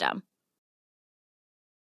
system.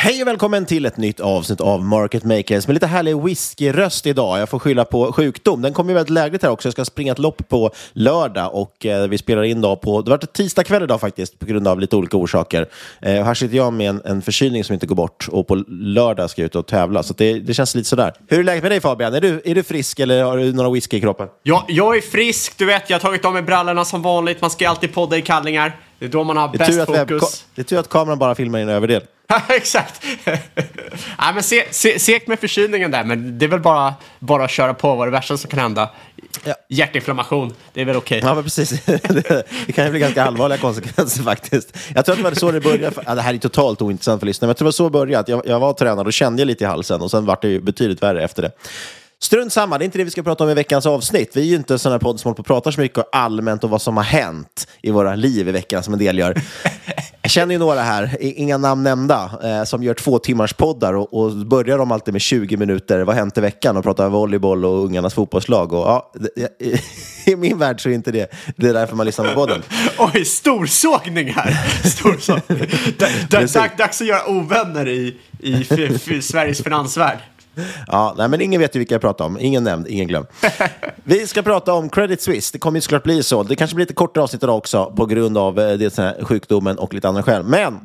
Hej och välkommen till ett nytt avsnitt av Market Makers med lite härlig whiskyröst idag. Jag får skylla på sjukdom. Den kommer ju väldigt lägligt här också. Jag ska springa ett lopp på lördag och eh, vi spelar in då på, det var ett tisdag kväll idag faktiskt på grund av lite olika orsaker. Eh, här sitter jag med en, en förkylning som inte går bort och på lördag ska jag ut och tävla. Så det, det känns lite sådär. Hur är läget med dig Fabian? Är du, är du frisk eller har du några whisky i kroppen? Ja, jag är frisk, du vet. Jag har tagit av mig brallorna som vanligt. Man ska ju alltid podda i kallingar. Det är då man har bäst fokus. det är tur att kameran bara filmar in överdel. Exakt. Nej, men se, se, segt med förkylningen där, men det är väl bara, bara att köra på vad det värsta som kan hända. Hjärtinflammation, det är väl okej. Ja, men precis. det, kan ju bli ganska allvarliga konsekvenser faktiskt. Jag tror att det var så det började. Ja, det här är totalt ointressant för lyssnarna, men jag tror det var så det började. att Jag, jag var tränad och kände jag lite i halsen och sen var det ju betydligt värre efter det. Strunt samma, det är inte det vi ska prata om i veckans avsnitt. Vi är ju inte en sån här podd som håller på och pratar så mycket allmänt om vad som har hänt i våra liv i veckan som en del gör. Jag känner ju några här, inga namn nämnda, eh, som gör två timmars poddar och, och börjar de alltid med 20 minuter, vad har hänt i veckan? Och pratar volleyboll och ungarnas fotbollslag. Och, ja, det, i, I min värld så är inte det, det är därför man lyssnar på podden. Oj, storsågning här! Storsågning. Da- da- dag- Dags att göra ovänner i, i Sveriges finansvärld. Ja, nej, men ingen vet ju vilka jag pratar om. Ingen nämnd, ingen glömd. Vi ska prata om Credit Suisse. Det kommer ju såklart bli så. Det kanske blir lite kortare avsnitt idag också på grund av eh, det, här sjukdomen och lite andra skäl. Men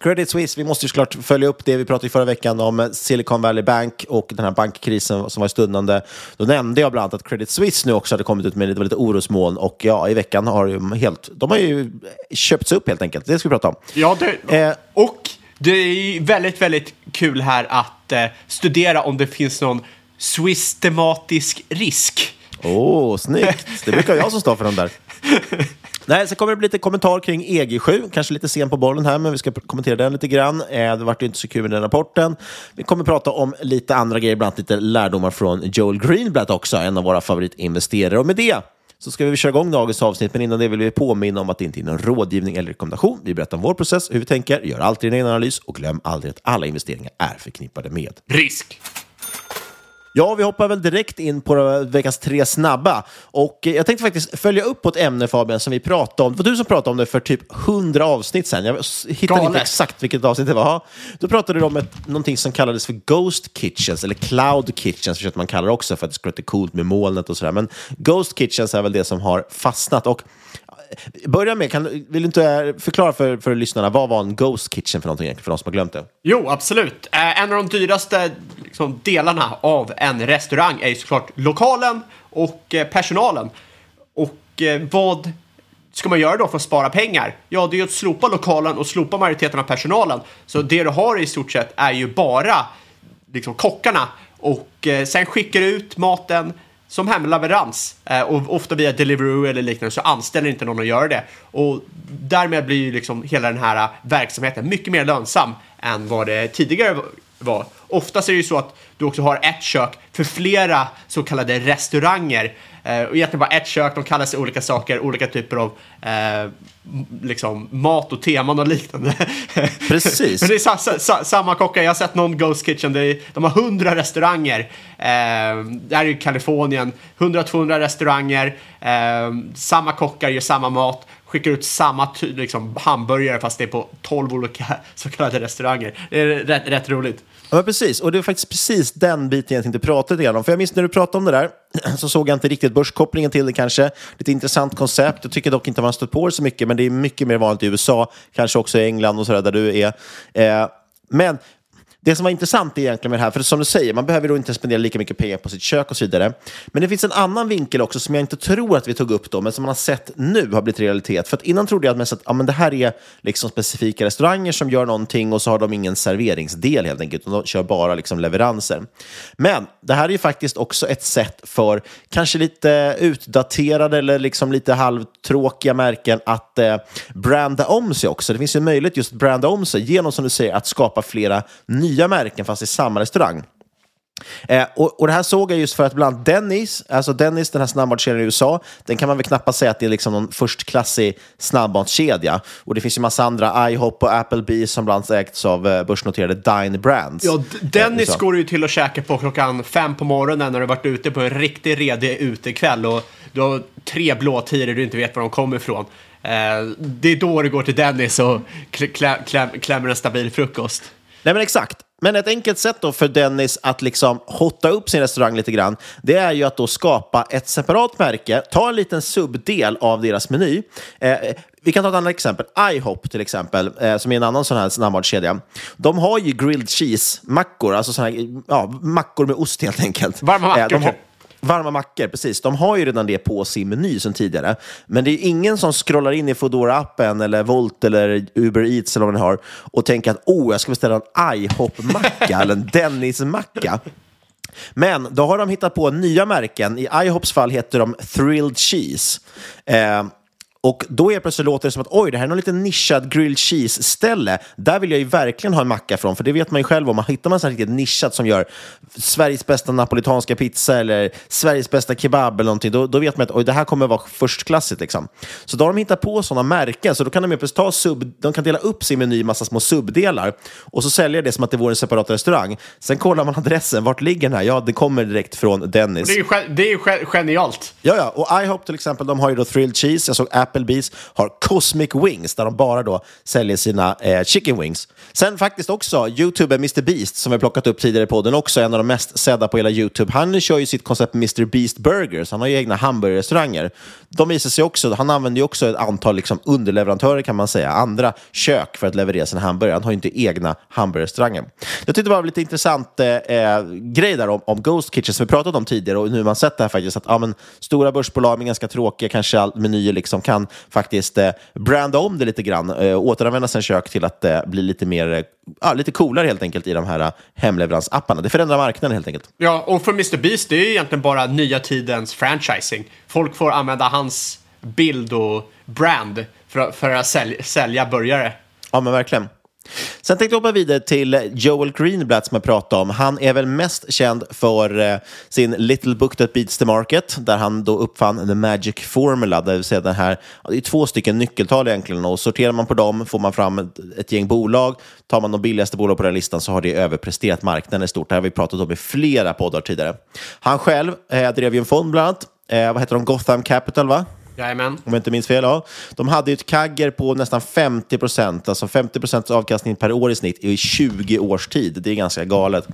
Credit Suisse, vi måste ju såklart följa upp det. Vi pratade i förra veckan om eh, Silicon Valley Bank och den här bankkrisen som var stundande. Då nämnde jag bland annat att Credit Suisse nu också hade kommit ut med lite, lite orosmoln och ja, i veckan har de helt, de har ju köpts upp helt enkelt. Det ska vi prata om. Ja, det, och det är ju väldigt, väldigt kul här att eh, studera om det finns någon systematisk risk. Åh, oh, snyggt! Det brukar jag som står för de där. Nej, så kommer det bli lite kommentar kring EG7, kanske lite sen på bollen här, men vi ska kommentera den lite grann. Eh, det vart ju inte så kul med den rapporten. Vi kommer prata om lite andra grejer, bland annat lite lärdomar från Joel Greenblatt också, en av våra favoritinvesterare. Och med det så ska vi köra igång dagens avsnitt, men innan det vill vi påminna om att det inte är någon rådgivning eller rekommendation. Vi berättar om vår process, hur vi tänker, gör alltid en egen analys och glöm aldrig att alla investeringar är förknippade med risk. Ja, vi hoppar väl direkt in på veckans tre snabba. Och jag tänkte faktiskt följa upp på ett ämne, Fabian, som vi pratade om. Det var du som pratade om det för typ hundra avsnitt sedan. Jag hittade inte exakt vilket avsnitt det var. Då pratade du om ett, någonting som kallades för Ghost Kitchens, eller Cloud Kitchens försökte man kalla det också, för att det skulle vara lite coolt med molnet och sådär. Men Ghost Kitchens är väl det som har fastnat. Och börja med, kan, vill du inte förklara för, för lyssnarna, vad var en Ghost Kitchen för någonting egentligen, för de som har glömt det? Jo, absolut. Eh, en av de dyraste liksom, delarna av en restaurang är ju såklart lokalen och eh, personalen. Och eh, vad ska man göra då för att spara pengar? Ja, det är ju att slopa lokalen och slopa majoriteten av personalen. Så det du har i stort sett är ju bara liksom, kockarna och eh, sen skickar du ut maten som hemleverans eh, och ofta via Deliveroo eller liknande så anställer inte någon att göra det. Och därmed blir ju liksom hela den här verksamheten mycket mer lönsam än vad det tidigare var. Oftast är det ju så att du också har ett kök för flera så kallade restauranger. Eh, och egentligen bara ett kök, de kallar sig olika saker, olika typer av eh, liksom, mat och teman och liknande. Precis. Men det är sa, sa, samma kockar, jag har sett någon Ghost Kitchen, är, de har hundra restauranger. Eh, det här är ju Kalifornien, 100-200 restauranger, eh, samma kockar gör samma mat skickar ut samma liksom, hamburgare fast det är på 12 olika så kallade restauranger. Det är rätt, rätt roligt. Ja, precis. Och det är faktiskt precis den biten jag tänkte prata lite grann om. För jag minns när du pratade om det där, så såg jag inte riktigt börskopplingen till det kanske. Lite intressant koncept. Jag tycker dock inte man stött på det så mycket, men det är mycket mer vanligt i USA, kanske också i England och sådär där du är. Eh, men det som var intressant egentligen med det här, för som du säger, man behöver då inte spendera lika mycket pengar på sitt kök och så vidare. Men det finns en annan vinkel också som jag inte tror att vi tog upp då, men som man har sett nu har blivit realitet. För att innan trodde jag att, mest att ja, men det här är liksom specifika restauranger som gör någonting och så har de ingen serveringsdel helt enkelt, utan de kör bara liksom leveranser. Men det här är ju faktiskt också ett sätt för kanske lite utdaterade eller liksom lite halvtråkiga märken att eh, branda om sig också. Det finns ju möjlighet just att branda om sig genom, som du säger, att skapa flera nya nya märken fast i samma restaurang. Eh, och, och, det här såg jag just för att bland Dennis, alltså Dennis, den här snabbmatskedjan i USA, den kan man väl knappast säga att det är liksom någon förstklassig snabbmatskedja. Och det finns ju massa andra, IHOP och Applebee som bland annat ägts av eh, börsnoterade Dine Brands. Ja, Dennis eh, går ju till att käka på klockan fem på morgonen när du varit ute på en riktigt redig utekväll och du har tre blåtiror du inte vet var de kommer ifrån. Eh, det är då du går till Dennis och klä, klä, klämmer en stabil frukost. Nej men exakt. Men ett enkelt sätt då för Dennis att liksom hotta upp sin restaurang lite grann, det är ju att då skapa ett separat märke, ta en liten subdel av deras meny. Eh, vi kan ta ett annat exempel. IHOP till exempel, eh, som är en annan sån här snabbmatskedja. De har ju grilled cheese-mackor, alltså såna här, ja, mackor med ost helt enkelt. Varma mackor. Eh, Varma mackor, precis. De har ju redan det på sin meny sedan tidigare. Men det är ingen som scrollar in i foodora appen eller Volt eller Uber Eats eller vad ni har och tänker att oh, jag ska beställa en IHOP-macka eller en Dennis-macka. Men då har de hittat på nya märken. I IHOPs fall heter de Thrilled Cheese. Eh, och då är plötsligt låter det som att oj, det här är någon liten nischad grilled cheese-ställe. Där vill jag ju verkligen ha en macka från, för det vet man ju själv om. Man hittar man så riktigt nischat som gör Sveriges bästa napolitanska pizza eller Sveriges bästa kebab eller någonting, då, då vet man att oj, det här kommer vara förstklassigt. Liksom. Så då har de hittat på sådana märken, så då kan de ju ta sub, de kan dela upp sin meny i massa små subdelar och så säljer det som att det vore en separat restaurang. Sen kollar man adressen, vart ligger den här? Ja, det kommer direkt från Dennis. det är ju, det är ju genialt. Ja, ja, och IHOP till exempel, de har ju då thrilled cheese. Jag såg Applebees har Cosmic Wings där de bara då säljer sina eh, chicken wings. Sen faktiskt också YouTuber Mr Beast som vi plockat upp tidigare i podden, också en av de mest sedda på hela YouTube. Han kör ju sitt koncept Mr Beast Burgers. Han har ju egna hamburgerrestauranger. De visar sig också, han använder ju också ett antal liksom, underleverantörer kan man säga, andra kök för att leverera sina hamburgare. Han har ju inte egna hamburgerrestauranger. Jag tyckte det var lite intressant eh, eh, grej där om, om Ghost Kitchen som vi pratat om tidigare och nu har man sett det här faktiskt att ja, men, stora börsbolag med ganska tråkiga kanske menyer liksom kan faktiskt eh, branda om det lite grann, eh, återanvända sina kök till att eh, bli lite mer, eh, ja, lite coolare helt enkelt i de här eh, hemleveransapparna. Det förändrar marknaden helt enkelt. Ja, och för Mr. Beast, det är ju egentligen bara nya tidens franchising. Folk får använda hans bild och brand för, för att sälja, sälja burgare. Ja, men verkligen. Sen tänkte jag hoppa vidare till Joel Greenblatt som jag pratade om. Han är väl mest känd för eh, sin Little Book That Beats the Market, där han då uppfann The Magic Formula, det vill säga den här, det är två stycken nyckeltal egentligen, och sorterar man på dem får man fram ett, ett gäng bolag. Tar man de billigaste bolagen på den listan så har det överpresterat marknaden i stort. Det här har vi pratat om i flera poddar tidigare. Han själv eh, drev ju en fond bland annat, eh, vad heter de, Gotham Capital va? Jajamän. Om jag inte minns fel. Ja. De hade ju ett kagger på nästan 50 procent, alltså 50 procents avkastning per år i snitt i 20 års tid. Det är ganska galet.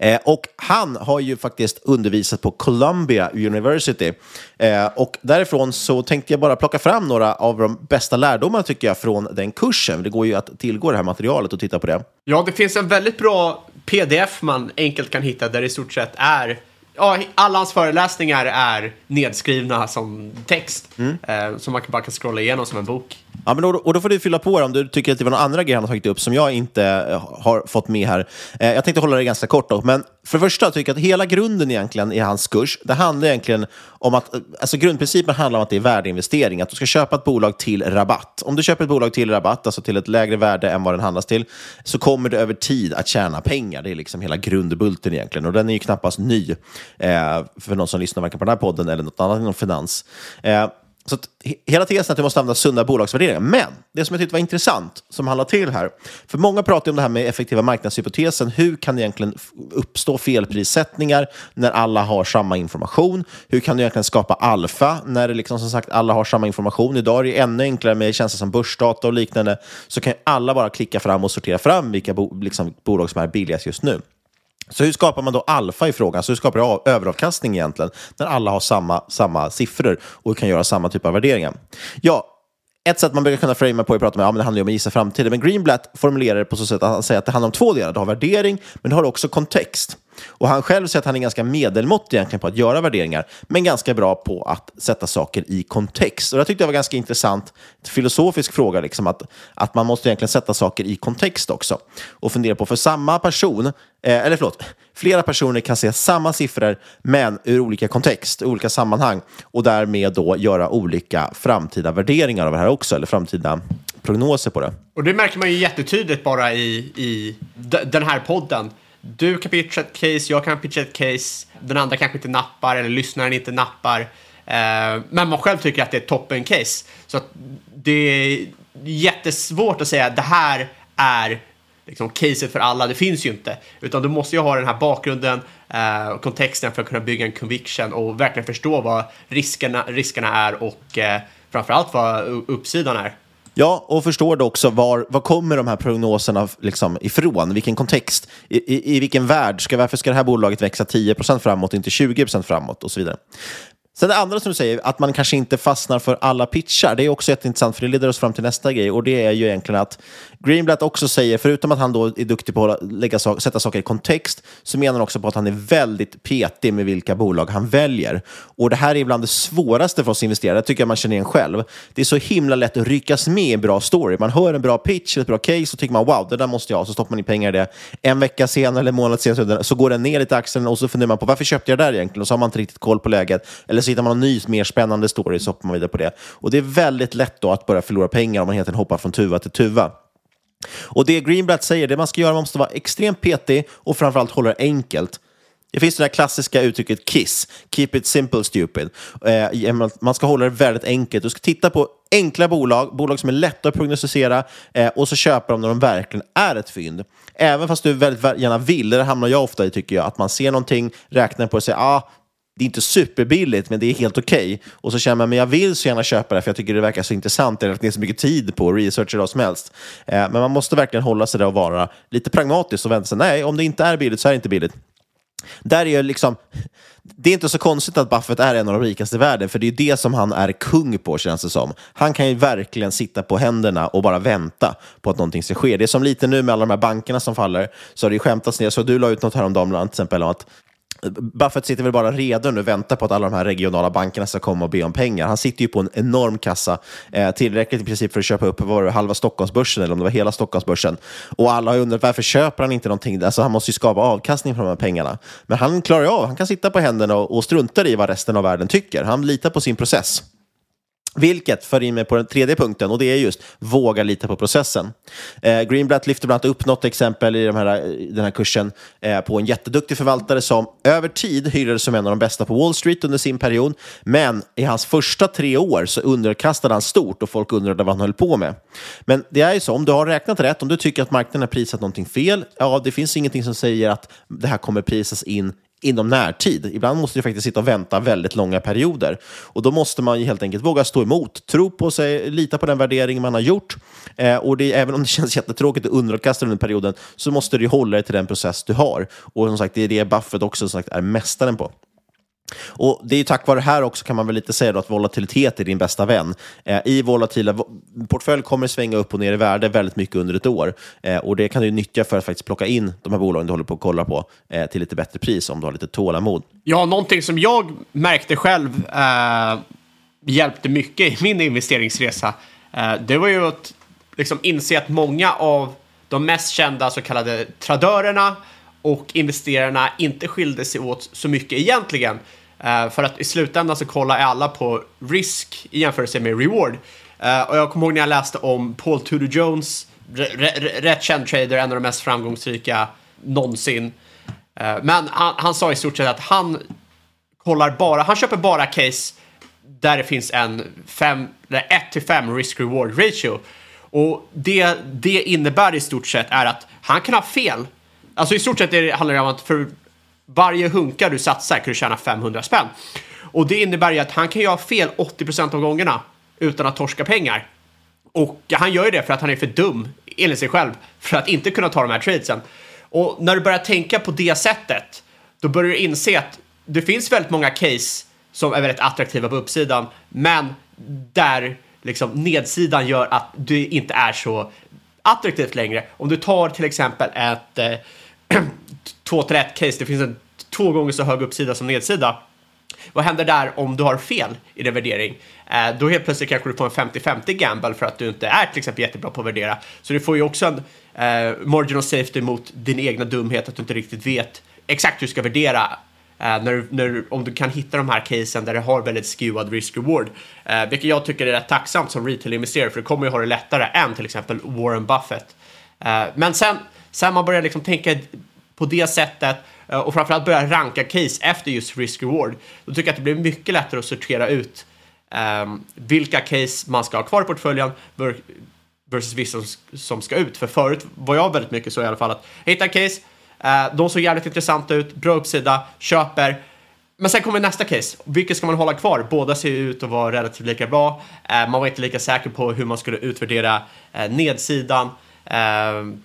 Eh, och han har ju faktiskt undervisat på Columbia University. Eh, och därifrån så tänkte jag bara plocka fram några av de bästa lärdomarna tycker jag från den kursen. Det går ju att tillgå det här materialet och titta på det. Ja, det finns en väldigt bra pdf man enkelt kan hitta där det i stort sett är ja, alla hans föreläsningar är nedskrivna som text. Mm. Eh, som man bara kan scrolla igenom som en bok. Ja, men då, och då får du fylla på om du tycker att det var några andra grejer han har tagit upp som jag inte eh, har fått med här. Eh, jag tänkte hålla det ganska kort då, men för det första tycker jag att hela grunden egentligen i hans kurs, det handlar egentligen om att, eh, alltså grundprincipen handlar om att det är värdeinvestering, att du ska köpa ett bolag till rabatt. Om du köper ett bolag till rabatt, alltså till ett lägre värde än vad den handlas till, så kommer du över tid att tjäna pengar. Det är liksom hela grundbulten egentligen, och den är ju knappast ny eh, för någon som lyssnar varken på den här podden eller något annat inom finans. Eh, så att, hela tesen är att du måste använda sunda bolagsvärderingar. Men det som jag tyckte var intressant, som handlar till här, för många pratar om det här med effektiva marknadshypotesen. Hur kan det egentligen uppstå felprissättningar när alla har samma information? Hur kan du egentligen skapa alfa när det liksom, som sagt alla har samma information? Idag är det ännu enklare med tjänster som börsdata och liknande. Så kan alla bara klicka fram och sortera fram vilka bo, liksom, bolag som är billigast just nu. Så hur skapar man då alfa i frågan? Så hur skapar jag överavkastning egentligen? När alla har samma, samma siffror och kan göra samma typ av värderingar. Ja, ett sätt man brukar kunna framea på är att prata med, ja, men det handlar ju om att gissa framtiden. Men Greenblatt formulerar det på så sätt att han säger att det handlar om två delar. Du har värdering, men du har också kontext. Och han själv säger att han är ganska medelmåttig egentligen på att göra värderingar, men ganska bra på att sätta saker i kontext. Och det tyckte jag var ganska intressant, filosofisk fråga, liksom, att, att man måste egentligen sätta saker i kontext också. Och fundera på, för samma person, eh, eller förlåt, flera personer kan se samma siffror, men ur olika kontext, olika sammanhang, och därmed då göra olika framtida värderingar av det här också, eller framtida prognoser på det. Och det märker man ju jättetydligt bara i, i den här podden. Du kan pitcha ett case, jag kan pitcha ett case, den andra kanske inte nappar eller lyssnaren inte nappar. Eh, men man själv tycker att det är toppen case. Så att det är jättesvårt att säga att det här är liksom caset för alla. Det finns ju inte. Utan du måste ju ha den här bakgrunden eh, och kontexten för att kunna bygga en conviction och verkligen förstå vad riskerna, riskerna är och eh, framförallt vad uppsidan är. Ja, och förstår du också var, var kommer de här prognoserna liksom ifrån? Vilken kontext? I, i, I vilken värld? Ska, varför ska det här bolaget växa 10% framåt, inte 20% framåt och så vidare? Sen det andra som du säger, att man kanske inte fastnar för alla pitchar, det är också jätteintressant för det leder oss fram till nästa grej och det är ju egentligen att Greenblatt också säger, förutom att han då är duktig på att lägga, sätta saker i kontext, så menar han också på att han är väldigt petig med vilka bolag han väljer. Och det här är bland det svåraste för oss investerare, det tycker jag man känner igen själv. Det är så himla lätt att ryckas med i en bra story. Man hör en bra pitch, ett bra case, och tycker man wow, det där måste jag ha, så stoppar man in pengar i det. En vecka senare eller en månad senare så går den ner lite i axeln och så funderar man på varför köpte jag det där egentligen? Och så har man inte riktigt koll på läget. Eller så hittar man en ny, mer spännande story, så hoppar man vidare på det. Och det är väldigt lätt då att börja förlora pengar om man helt enkelt hoppar från tuva till tuva. Och det Greenblatt säger, det man ska göra, man måste vara extremt petig och framförallt hålla det enkelt. Det finns det där klassiska uttrycket KISS, Keep it simple stupid. Eh, man ska hålla det väldigt enkelt. Du ska titta på enkla bolag, bolag som är lätta att prognostisera eh, och så köper de när de verkligen är ett fynd. Även fast du väldigt gärna vill, det hamnar jag ofta i tycker jag, att man ser någonting, räknar på det och säger ah, det är inte superbilligt, men det är helt okej. Okay. Och så känner man, men jag vill så gärna köpa det för jag tycker det verkar så intressant. Eller att det är så mycket tid på research idag vad som helst. Eh, men man måste verkligen hålla sig där och vara lite pragmatisk och vänta sig. Nej, om det inte är billigt så är det inte billigt. Där är liksom, det är inte så konstigt att Buffett är en av de rikaste i världen, för det är det som han är kung på, känns det som. Han kan ju verkligen sitta på händerna och bara vänta på att någonting ska ske. Det är som lite nu med alla de här bankerna som faller, så har det ju skämtats ner. Så du la ut något häromdagen, bland annat, till exempel, om att Buffett sitter väl bara redo nu och väntar på att alla de här regionala bankerna ska komma och be om pengar. Han sitter ju på en enorm kassa, eh, tillräckligt i princip för att köpa upp var det, halva Stockholmsbörsen eller om det var hela Stockholmsbörsen. Och alla har ju undrat varför köper han inte någonting? Alltså han måste ju skapa avkastning från de här pengarna. Men han klarar ju av, han kan sitta på händerna och, och strunta i vad resten av världen tycker. Han litar på sin process. Vilket för in mig på den tredje punkten och det är just våga lita på processen. Eh, Greenblatt lyfter bland annat upp något exempel i de här, den här kursen eh, på en jätteduktig förvaltare som över tid hyrades som en av de bästa på Wall Street under sin period. Men i hans första tre år så underkastade han stort och folk undrade vad han höll på med. Men det är ju så, om du har räknat rätt, om du tycker att marknaden har prisat någonting fel, ja, det finns ingenting som säger att det här kommer prisas in inom närtid. Ibland måste du faktiskt sitta och vänta väldigt långa perioder. Och då måste man helt enkelt våga stå emot, tro på sig, lita på den värdering man har gjort. Eh, och det, även om det känns jättetråkigt att underkasta under perioden så måste du hålla dig till den process du har. Och som sagt, det är det Buffett också som sagt, är mästaren på. Och Det är tack vare det här också kan man väl lite säga att volatilitet är din bästa vän. Eh, I volatila portfölj kommer det svänga upp och ner i värde väldigt mycket under ett år. Eh, och Det kan du nyttja för att faktiskt plocka in de här bolagen du håller på att kolla på eh, till lite bättre pris om du har lite tålamod. Ja, någonting som jag märkte själv eh, hjälpte mycket i min investeringsresa. Eh, det var ju att liksom inse att många av de mest kända så kallade tradörerna och investerarna inte skilde sig åt så mycket egentligen. Eh, för att i slutändan så kollar alla på risk i jämförelse med reward. Eh, och jag kommer ihåg när jag läste om Paul Tudor Jones, rätt känd trader, en av de mest framgångsrika någonsin. Eh, men han, han, sa i stort sett att han kollar bara, han köper bara case där det finns en 1-5 risk-reward ratio. Och det det innebär i stort sett är att han kan ha fel. Alltså i stort sett det handlar det om att för varje hunka du satsar kan du tjäna 500 spänn. Och det innebär ju att han kan ju ha fel 80% av gångerna utan att torska pengar. Och han gör ju det för att han är för dum, enligt sig själv, för att inte kunna ta de här tradesen. Och när du börjar tänka på det sättet, då börjar du inse att det finns väldigt många case som är väldigt attraktiva på uppsidan, men där liksom nedsidan gör att du inte är så attraktivt längre. Om du tar till exempel ett eh, 2 till 1 case, det finns en två gånger så hög uppsida som nedsida. Vad händer där om du har fel i din värdering? Eh, då helt plötsligt kanske du får en 50-50 gamble för att du inte är till exempel jättebra på att värdera. Så du får ju också en eh, margin of safety mot din egna dumhet att du inte riktigt vet exakt hur du ska värdera Eh, när, när, om du kan hitta de här casen där det har väldigt skewad risk-reward. Eh, vilket jag tycker är rätt tacksamt som retail-investerare för du kommer ju ha det lättare än till exempel Warren Buffett. Eh, men sen, sen man börjar liksom tänka på det sättet eh, och framförallt börja ranka case efter just risk-reward, då tycker jag att det blir mycket lättare att sortera ut um, vilka case man ska ha kvar i portföljen versus vissa som ska ut. För förut var jag väldigt mycket så i alla fall att hitta case, Uh, de såg jävligt intressanta ut, bra uppsida, köper. Men sen kommer nästa case. Vilket ska man hålla kvar? Båda ser ut att vara relativt lika bra. Uh, man var inte lika säker på hur man skulle utvärdera uh, nedsidan. Ehm,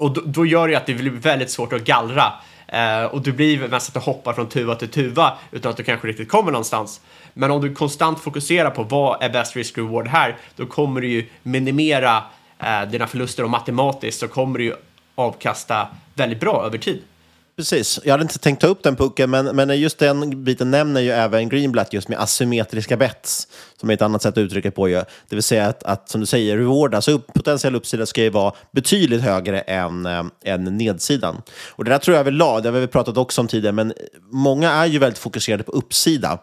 och då, då, gör det att det blir väldigt svårt att gallra. Eh, och det blir mest att du hoppar från tuva till tuva utan att du kanske riktigt kommer någonstans. Men om du konstant fokuserar på vad är best risk reward här, då kommer du ju minimera eh, dina förluster och matematiskt så kommer du ju avkasta väldigt bra över tid. Precis, jag hade inte tänkt ta upp den pucken, men, men just den biten nämner ju även Greenblatt just med asymmetriska bets, som är ett annat sätt att uttrycka på. Ju. Det vill säga att, att som du säger, reward, alltså upp, potentiell uppsida ska ju vara betydligt högre än, äh, än nedsidan. Och det där tror jag överlag, det har vi pratat också om tidigare, men många är ju väldigt fokuserade på uppsida.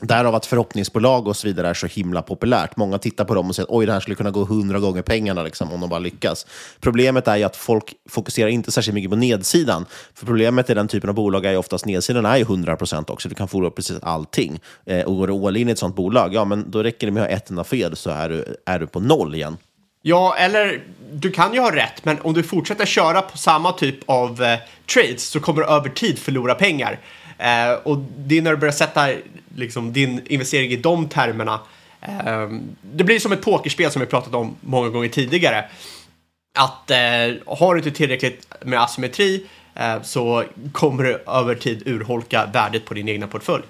Därav att förhoppningsbolag och så vidare är så himla populärt. Många tittar på dem och säger att oj, det här skulle kunna gå hundra gånger pengarna liksom, om de bara lyckas. Problemet är ju att folk fokuserar inte särskilt mycket på nedsidan. För problemet i den typen av bolag är ju oftast nedsidan är ju 100 procent också. Du kan förlora precis allting. Eh, och går du all in i ett sånt bolag, ja, men då räcker det med att ha ett enda fel så är du, är du på noll igen. Ja, eller du kan ju ha rätt, men om du fortsätter köra på samma typ av eh, trades så kommer du över tid förlora pengar. Eh, och det är när du börjar sätta liksom, din investering i de termerna. Eh, det blir som ett pokerspel som vi pratat om många gånger tidigare. Att eh, har du inte tillräckligt med asymmetri eh, så kommer du över tid urholka värdet på din egna portfölj.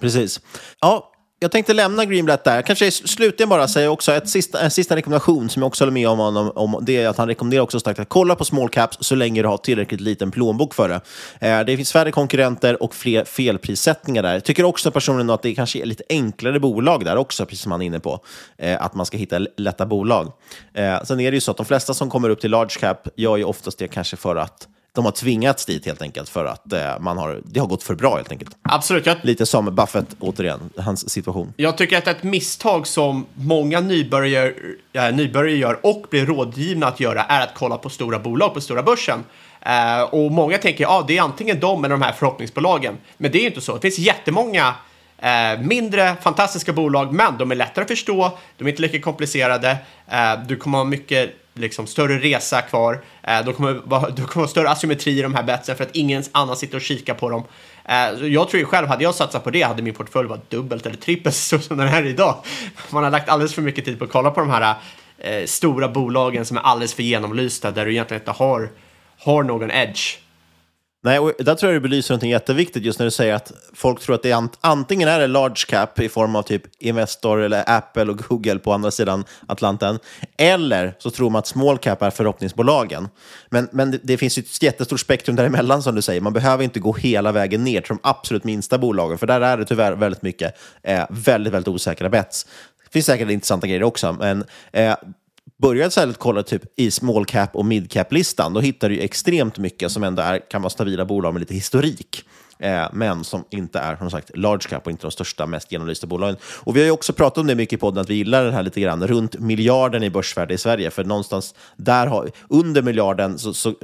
Precis. Ja, jag tänkte lämna Greenblatt där. Kanske slutligen bara säga också ett sista, en sista rekommendation som jag också håller med om honom om. Det är att han rekommenderar också starkt att kolla på small caps så länge du har tillräckligt liten plånbok för det. Eh, det finns färre konkurrenter och fler felprissättningar där. Jag tycker också personligen att det kanske är lite enklare bolag där också, precis som han är inne på. Eh, att man ska hitta lätta bolag. Eh, sen är det ju så att de flesta som kommer upp till large cap gör ju oftast det kanske för att de har tvingats dit helt enkelt för att eh, man har, det har gått för bra helt enkelt. Absolut. Jag, Lite som Buffett, återigen, hans situation. jag tycker att ett misstag som många nybörjare, äh, nybörjare gör och blir rådgivna att göra är att kolla på stora bolag på stora börsen. Eh, och många tänker, ja, ah, det är antingen de eller de här förhoppningsbolagen. Men det är ju inte så. Det finns jättemånga eh, mindre fantastiska bolag, men de är lättare att förstå, de är inte lika komplicerade, eh, du kommer ha mycket liksom, större resa kvar, eh, de kommer vara, du kommer ha större asymmetri i de här betsen för att ingen annan sitter och kikar på dem. Eh, jag tror ju själv, hade jag satsat på det hade min portfölj varit dubbelt eller trippelt så som den är idag. Man har lagt alldeles för mycket tid på att kolla på de här eh, stora bolagen som är alldeles för genomlysta där du egentligen inte har, har någon edge. Nej, och där tror jag du belyser något jätteviktigt just när du säger att folk tror att det är ant antingen är det large cap i form av typ Investor eller Apple och Google på andra sidan Atlanten, eller så tror man att small cap är förhoppningsbolagen. Men, men det, det finns ju ett jättestort spektrum däremellan som du säger. Man behöver inte gå hela vägen ner till de absolut minsta bolagen, för där är det tyvärr väldigt mycket eh, väldigt, väldigt osäkra bets. Det finns säkert intressanta grejer också, men eh, börjar istället kolla typ i small cap och mid cap-listan, då hittar du extremt mycket som ändå är, kan vara stabila bolag med lite historik. Eh, men som inte är som sagt large cap och inte de största, mest genomlysta bolagen. Och vi har ju också pratat om det mycket i podden, att vi gillar den här lite grann, runt miljarden i börsvärde i Sverige. För någonstans där har, under miljarden så, så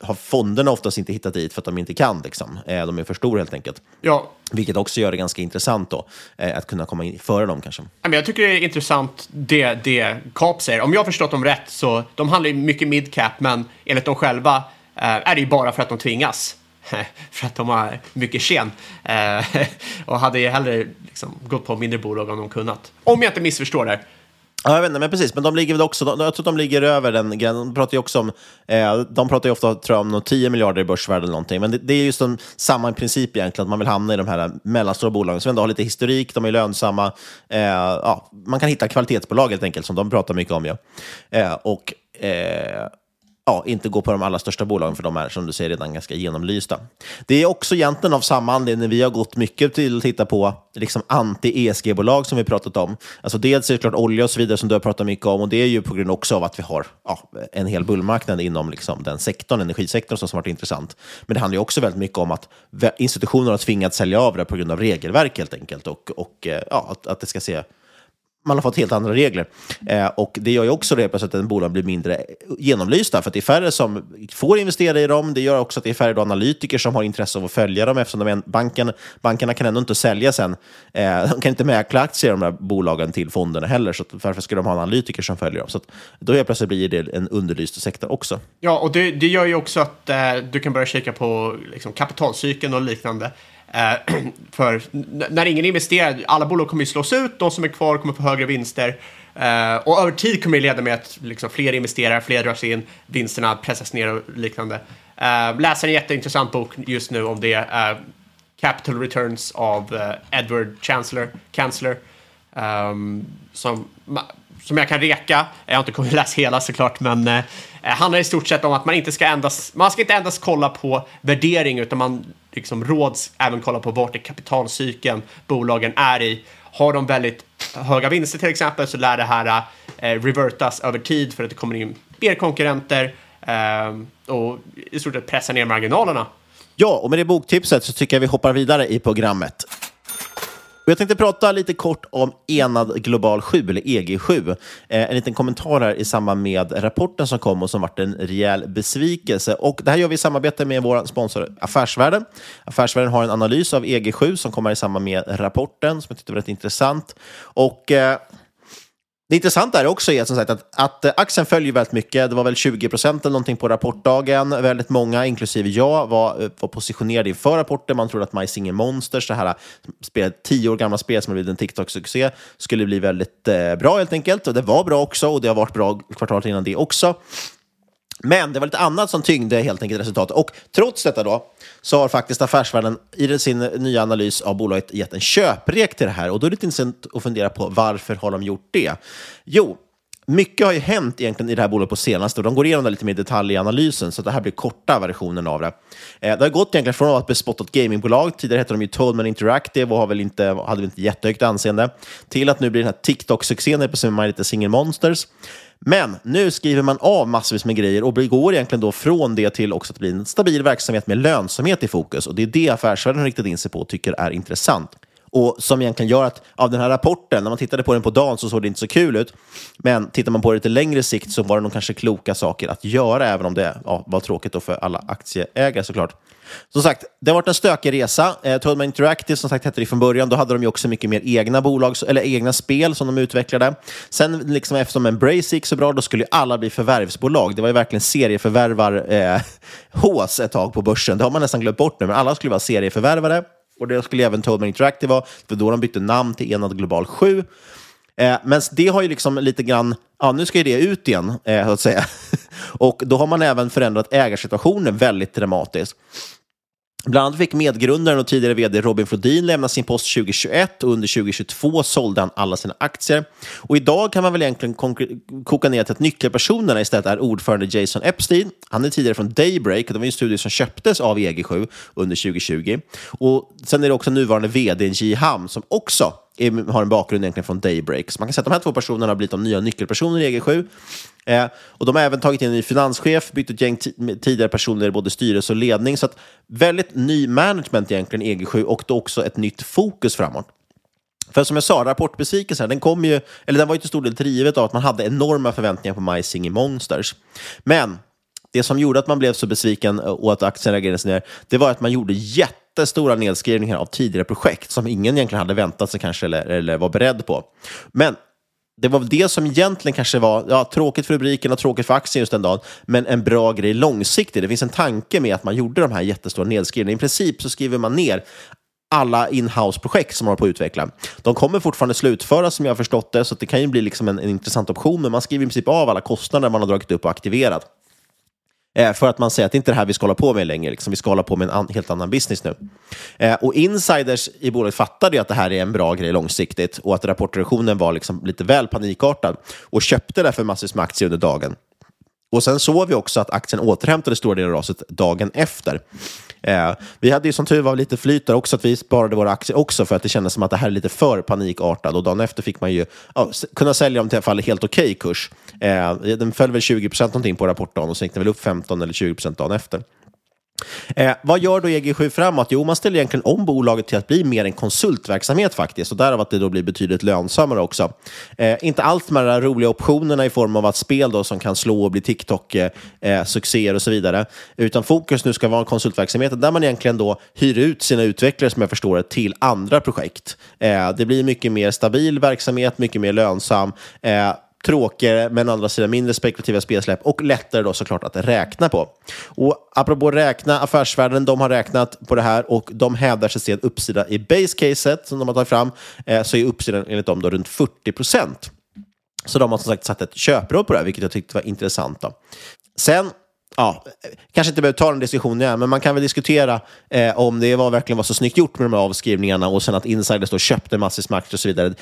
har fonderna oftast inte hittat dit för att de inte kan. Liksom. Eh, de är för stora helt enkelt. Ja. Vilket också gör det ganska intressant då, eh, att kunna komma in före dem kanske. Jag tycker det är intressant det, det Kap säger. Om jag har förstått dem rätt så de handlar ju mycket midcap, men enligt dem själva eh, är det ju bara för att de tvingas. för att de har mycket tjän. Eh, och hade ju hellre liksom gått på mindre bolag om de kunnat. Om jag inte missförstår det. Ja, jag vet inte, men precis. Men de ligger väl också, de, jag tror att de ligger över den gränsen. De pratar ju också om, eh, de pratar ju ofta tror jag, om 10 miljarder i börsvärde eller någonting. Men det, det är just en, samma princip egentligen, att man vill hamna i de här mellanstora bolagen som ändå har lite historik, de är lönsamma. Eh, ja, man kan hitta kvalitetsbolag helt enkelt, som de pratar mycket om. Ja. Eh, och eh, ja, inte gå på de allra största bolagen, för de är som du säger redan ganska genomlysta. Det är också egentligen av samma anledning vi har gått mycket till att titta på liksom anti-ESG-bolag som vi pratat om. Alltså dels är det klart olja och så vidare som du har pratat mycket om och det är ju på grund också av att vi har ja, en hel bullmarknad inom liksom den sektorn, energisektorn som har varit intressant. Men det handlar ju också väldigt mycket om att institutioner har tvingats sälja av det på grund av regelverk helt enkelt och, och eh, ja, att, att det ska se man har fått helt andra regler. Eh, och Det gör ju också det att en bolag blir mindre genomlysta, för att det är färre som får investera i dem. Det gör också att det är färre analytiker som har intresse av att följa dem, eftersom de, banken, bankerna kan ändå inte sälja sen. Eh, de kan inte mäkla aktier i de här bolagen till fonderna heller, så varför ska de ha analytiker som följer dem? Så då helt plötsligt blir det en underlyst sektor också. Ja, och det, det gör ju också att eh, du kan börja kika på liksom, kapitalcykeln och liknande. Eh, för när ingen investerar, alla bolag kommer ju slås ut, de som är kvar kommer få högre vinster. Eh, och över tid kommer det leda med att liksom, fler investerar, fler dras in, vinsterna pressas ner och liknande. Eh, uh, läser en jätteintressant bok just nu om det, eh, Capital Returns av Edward Chancellor, Chancellor um, ehm, som, som jag kan reka. Jag har inte kommit läsa hela såklart, men eh, handlar i stort sett om att man inte ska endast, man ska inte endast kolla på värdering, utan man liksom råds även kolla på vart i kapitalcykeln bolagen är i. Har de väldigt höga vinster till exempel så lär det här eh, revertas över tid för att det kommer in mer konkurrenter eh, och i stort sett pressa ner marginalerna. Ja, och med det boktipset så tycker jag vi hoppar vidare i programmet. Jag tänkte prata lite kort om Enad Global 7, eller EG7. Eh, en liten kommentar här i samband med rapporten som kom och som varit en rejäl besvikelse. Och det här gör vi i samarbete med vår sponsor Affärsvärlden. Affärsvärlden har en analys av EG7 som kommer i samband med rapporten, som jag tyckte var rätt intressant. Och... Eh, det intressanta är också är som sagt att, att eh, aktien följer väldigt mycket. Det var väl 20 procent eller någonting på rapportdagen. Väldigt många, inklusive jag, var, eh, var positionerade inför rapporten. Man trodde att My Singer Monsters, det här eh, spelet, tio år gamla spel som har blivit en TikTok-succé, skulle bli väldigt eh, bra helt enkelt. Och det var bra också och det har varit bra kvartalet innan det också. Men det var lite annat som tyngde helt enkelt resultatet. Och trots detta då, så har faktiskt Affärsvärlden i sin nya analys av bolaget gett en köprek till det här. Och då är det lite intressant att fundera på varför har de gjort det? Jo, mycket har ju hänt egentligen i det här bolaget på senaste och de går igenom det lite mer i detalj i analysen, så det här blir korta versionen av det. Eh, det har gått egentligen från att vara ett bespottat gamingbolag, tidigare hette de ju Toadman Interactive och har väl inte, hade väl inte jättehögt anseende, till att nu blir den här TikTok-succén på sin My Little Single Monsters. Men nu skriver man av massvis med grejer och går egentligen då från det till också att bli en stabil verksamhet med lönsamhet i fokus. Och det är det affärsvärlden riktat in sig på och tycker är intressant och som egentligen gör att av den här rapporten, när man tittade på den på dagen så såg det inte så kul ut. Men tittar man på det lite längre sikt så var det nog kanske kloka saker att göra, även om det ja, var tråkigt då för alla aktieägare såklart. Som sagt, det har varit en stökig resa. Eh, Toadman Interactive, som sagt hette det från början, då hade de ju också mycket mer egna bolag, eller egna spel som de utvecklade. Sen, liksom eftersom Embrace gick så bra, då skulle ju alla bli förvärvsbolag. Det var ju verkligen serieförvärvar-hås eh, ett tag på börsen. Det har man nästan glömt bort nu, men alla skulle vara serieförvärvare. Och det skulle även Toadman Interactive vara, för då de bytte namn till Enad Global 7. Eh, men det har ju liksom lite grann, ja nu ska ju det ut igen, eh, så att säga. och då har man även förändrat ägarsituationen väldigt dramatiskt. Bland annat fick medgrundaren och tidigare vd Robin Flodin lämna sin post 2021 och under 2022 sålde han alla sina aktier. Och idag kan man väl egentligen koka ner till att nyckelpersonerna istället är ordförande Jason Epstein. Han är tidigare från Daybreak, det var en studio som köptes av EG7 under 2020. Och sen är det också nuvarande vd Ji Ham som också är, har en bakgrund egentligen från Daybreak. Så man kan säga att de här två personerna har blivit de nya nyckelpersoner i EG7. Eh, och de har även tagit in en ny finanschef, bytt ett gäng tidigare personer i både styrelse och ledning. Så att väldigt ny management egentligen i EG7 och då också ett nytt fokus framåt. För som jag sa, rapportbesvikelsen, den kom ju, eller den var ju till stor del drivet av att man hade enorma förväntningar på My Singing Monsters. Men det som gjorde att man blev så besviken och att aktien reagerade ner, det var att man gjorde jättestora nedskrivningar av tidigare projekt som ingen egentligen hade väntat sig kanske eller, eller var beredd på. Men det var det som egentligen kanske var ja, tråkigt för rubriken och tråkigt för aktien just den dagen, men en bra grej långsiktigt. Det finns en tanke med att man gjorde de här jättestora nedskrivningarna. I princip så skriver man ner alla inhouse-projekt som man har på att utveckla. De kommer fortfarande slutföras som jag har förstått det, så det kan ju bli liksom en, en intressant option, men man skriver i princip av alla kostnader man har dragit upp och aktiverat. Eh, för att man säger att det inte är det här vi ska hålla på med längre. Liksom. Vi ska hålla på med en an helt annan business nu. Eh, och insiders i bolaget fattade att det här är en bra grej långsiktigt och att rapportreduktionen var liksom lite väl panikartad och köpte därför massvis med aktier under dagen. Och sen såg vi också att aktien återhämtade stora delar av raset dagen efter. Eh, vi hade ju som tur var lite flyt där också, att vi sparade våra aktier också för att det kändes som att det här är lite för panikartat. Och dagen efter fick man ju ja, kunna sälja dem till i alla fall helt okej okay kurs. Eh, den föll väl 20 procent någonting på rapportdagen och sen gick den väl upp 15 eller 20 procent dagen efter. Eh, vad gör då EG7 framåt? Jo, man ställer egentligen om bolaget till att bli mer en konsultverksamhet faktiskt, och därav att det då blir betydligt lönsammare också. Eh, inte allt med de här roliga optionerna i form av att spel då som kan slå och bli TikTok-succéer eh, eh och så vidare, utan fokus nu ska vara konsultverksamheten där man egentligen då hyr ut sina utvecklare, som jag förstår det, till andra projekt. Eh, det blir mycket mer stabil verksamhet, mycket mer lönsam eh, tråkigare, men å andra sidan mindre spekulativa spelsläpp och lättare då såklart att räkna på. Och apropå räkna, affärsvärlden, de har räknat på det här och de hävdar sig se en uppsida i base-caset som de har tagit fram, eh, så är uppsidan enligt dem då runt 40 procent. Så de har som sagt satt ett köpråd på det här, vilket jag tyckte var intressant. Då. Sen ja, kanske inte behöver ta den diskussionen igen, men man kan väl diskutera eh, om det var, verkligen var så snyggt gjort med de här avskrivningarna och sen att insiders då köpte massvis med aktier och så vidare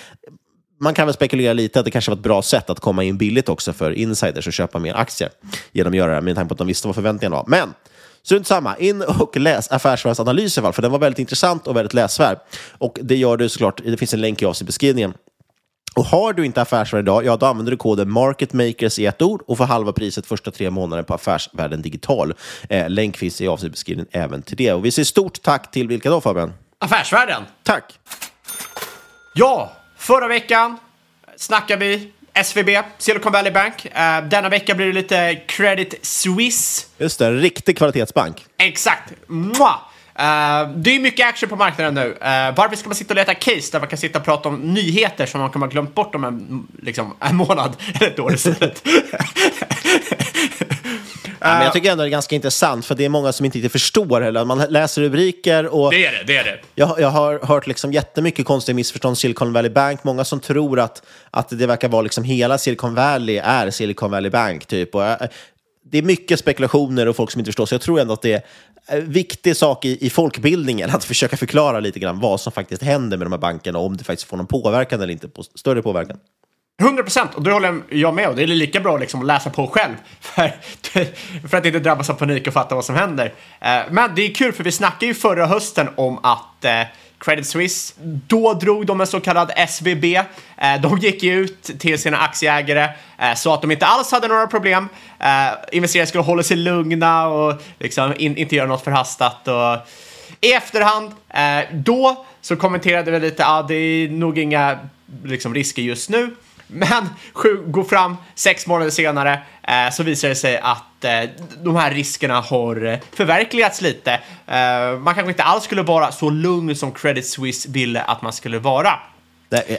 man kan väl spekulera lite att det kanske var ett bra sätt att komma in billigt också för insiders och köpa mer aktier genom att göra det med tanke på att de visste vad förväntningarna var. Men Strunt samma, in och läs Affärsvärldens analys i alla fall, för den var väldigt intressant och väldigt läsvärd. Och det gör du såklart, det finns en länk i avsnittbeskrivningen. Och har du inte Affärsvärlden idag, ja då använder du koden MarketMakers i ett ord och får halva priset första tre månader på Affärsvärlden Digital. Eh, länk finns i avsnittbeskrivningen även till det. Och vi säger stort tack till vilka då Fabian? Affärsvärlden! Tack! Ja, Förra veckan snackade vi SVB, Silicon Valley Bank. Uh, denna vecka blir det lite Credit Suisse. Just det, en riktig kvalitetsbank. Exakt. Mwah! Uh, det är mycket action på marknaden nu. Uh, varför ska man sitta och leta case där man kan sitta och prata om nyheter som man kan ha glömt bort om en, liksom, en månad eller ett år istället? Ja, men jag tycker ändå det är ganska intressant, för det är många som inte riktigt förstår heller. Man läser rubriker och... Det är det, det är det. Jag, jag har hört liksom jättemycket konstiga missförstånd Silicon Valley Bank. Många som tror att, att det verkar vara liksom hela Silicon Valley är Silicon Valley Bank, typ. Och jag, det är mycket spekulationer och folk som inte förstår, så jag tror ändå att det är en viktig sak i, i folkbildningen att försöka förklara lite grann vad som faktiskt händer med de här bankerna och om det faktiskt får någon påverkan eller inte, på, större påverkan. 100 procent, och det håller jag med och Det är lika bra liksom att läsa på själv för, för att inte drabbas av panik och fatta vad som händer. Eh, men det är kul för vi snackade ju förra hösten om att eh, Credit Suisse, då drog de en så kallad SVB. Eh, de gick ut till sina aktieägare, sa att de inte alls hade några problem. Investerare skulle hålla sig lugna och liksom inte göra något förhastat. Och I efterhand, då så kommenterade vi lite, ja ah, det är nog inga liksom, risker just nu. Men sju, går fram sex månader senare eh, så visar det sig att eh, de här riskerna har förverkligats lite. Eh, man kanske inte alls skulle vara så lugn som Credit Suisse ville att man skulle vara.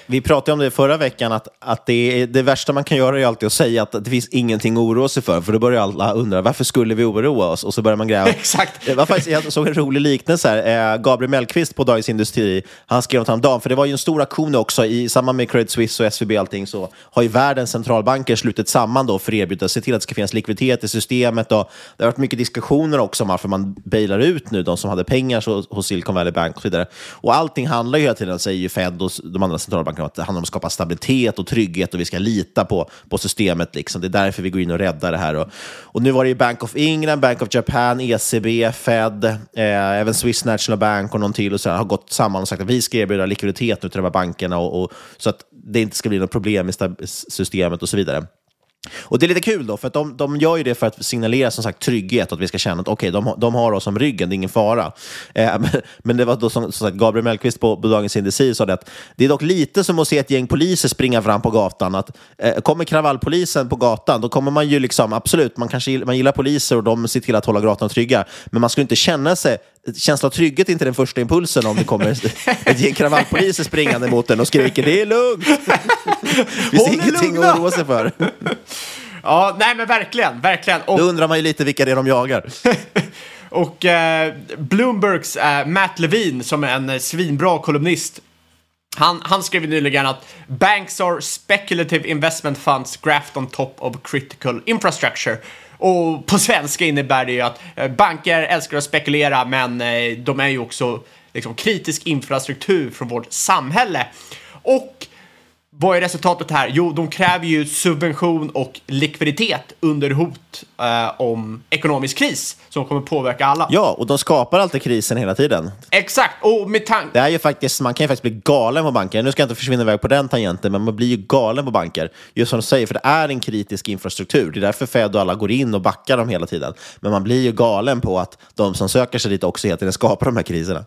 Vi pratade om det förra veckan, att, att det, det värsta man kan göra är alltid att säga att det finns ingenting att oroa sig för, för då börjar alla undra varför skulle vi oroa oss? Och så börjar man gräva. Exakt. Det var faktiskt, jag såg en rolig liknelse här. Eh, Gabriel Mellqvist på Dagens Industri, han skrev om dagen, för det var ju en stor aktion också i samband med Credit Suisse och SVB och allting, så har ju världens centralbanker slutit samman då för att erbjuda se till att det ska finnas likviditet i systemet. Och det har varit mycket diskussioner också om varför man bailar ut nu de som hade pengar hos Silicon Valley Bank och så vidare. Och allting handlar ju hela tiden, säger ju Fed och de andra centralbankerna, att det handlar om att skapa stabilitet och trygghet och vi ska lita på, på systemet. Liksom. Det är därför vi går in och räddar det här. Och, och nu var det ju Bank of England, Bank of Japan, ECB, Fed, eh, även Swiss National Bank och någon till och så har gått samman och sagt att vi ska erbjuda likviditet nu till de här bankerna och, och så att det inte ska bli något problem i systemet och så vidare. Och det är lite kul då, för att de, de gör ju det för att signalera som sagt trygghet, att vi ska känna att okay, de, de har oss om ryggen, det är ingen fara. Eh, men, men, det var då som, som sagt, Gabriel Mellqvist på, på Dagens Industri sa det att det är dock lite som att se ett gäng poliser springa fram på gatan. Att, eh, kommer kravallpolisen på gatan, då kommer man ju liksom, absolut, man kanske man gillar poliser och de ser till att hålla gatan trygga, men man skulle inte känna sig känsla av trygghet är inte den första impulsen om det kommer ett gäng kravallpoliser springande mot en och skriker det är lugnt. Det finns ingenting lugna. att oroa sig för. Ja, nej men verkligen, verkligen. Och... Då undrar man ju lite vilka det är de jagar. och eh, Bloombergs eh, Matt Levine, som är en eh, svinbra kolumnist, han, han skrev nyligen att banks are speculative investment funds graft on top of critical infrastructure. Och på svenska innebär det ju att eh, banker älskar att spekulera, men eh, de är ju också liksom, kritisk infrastruktur från vårt samhälle. Och vad är resultatet här? Jo, de kräver ju subvention och likviditet under hot eh, om ekonomisk kris som kommer påverka alla. Ja, och de skapar alltid krisen hela tiden. Exakt, och med tanke... Det är ju faktiskt, man kan ju faktiskt bli galen på banker. Nu ska jag inte försvinna iväg på den tangenten, men man blir ju galen på banker. Just som du säger, för det är en kritisk infrastruktur. Det är därför Fed och alla går in och backar dem hela tiden. Men man blir ju galen på att de som söker sig dit också hela tiden skapar de här kriserna.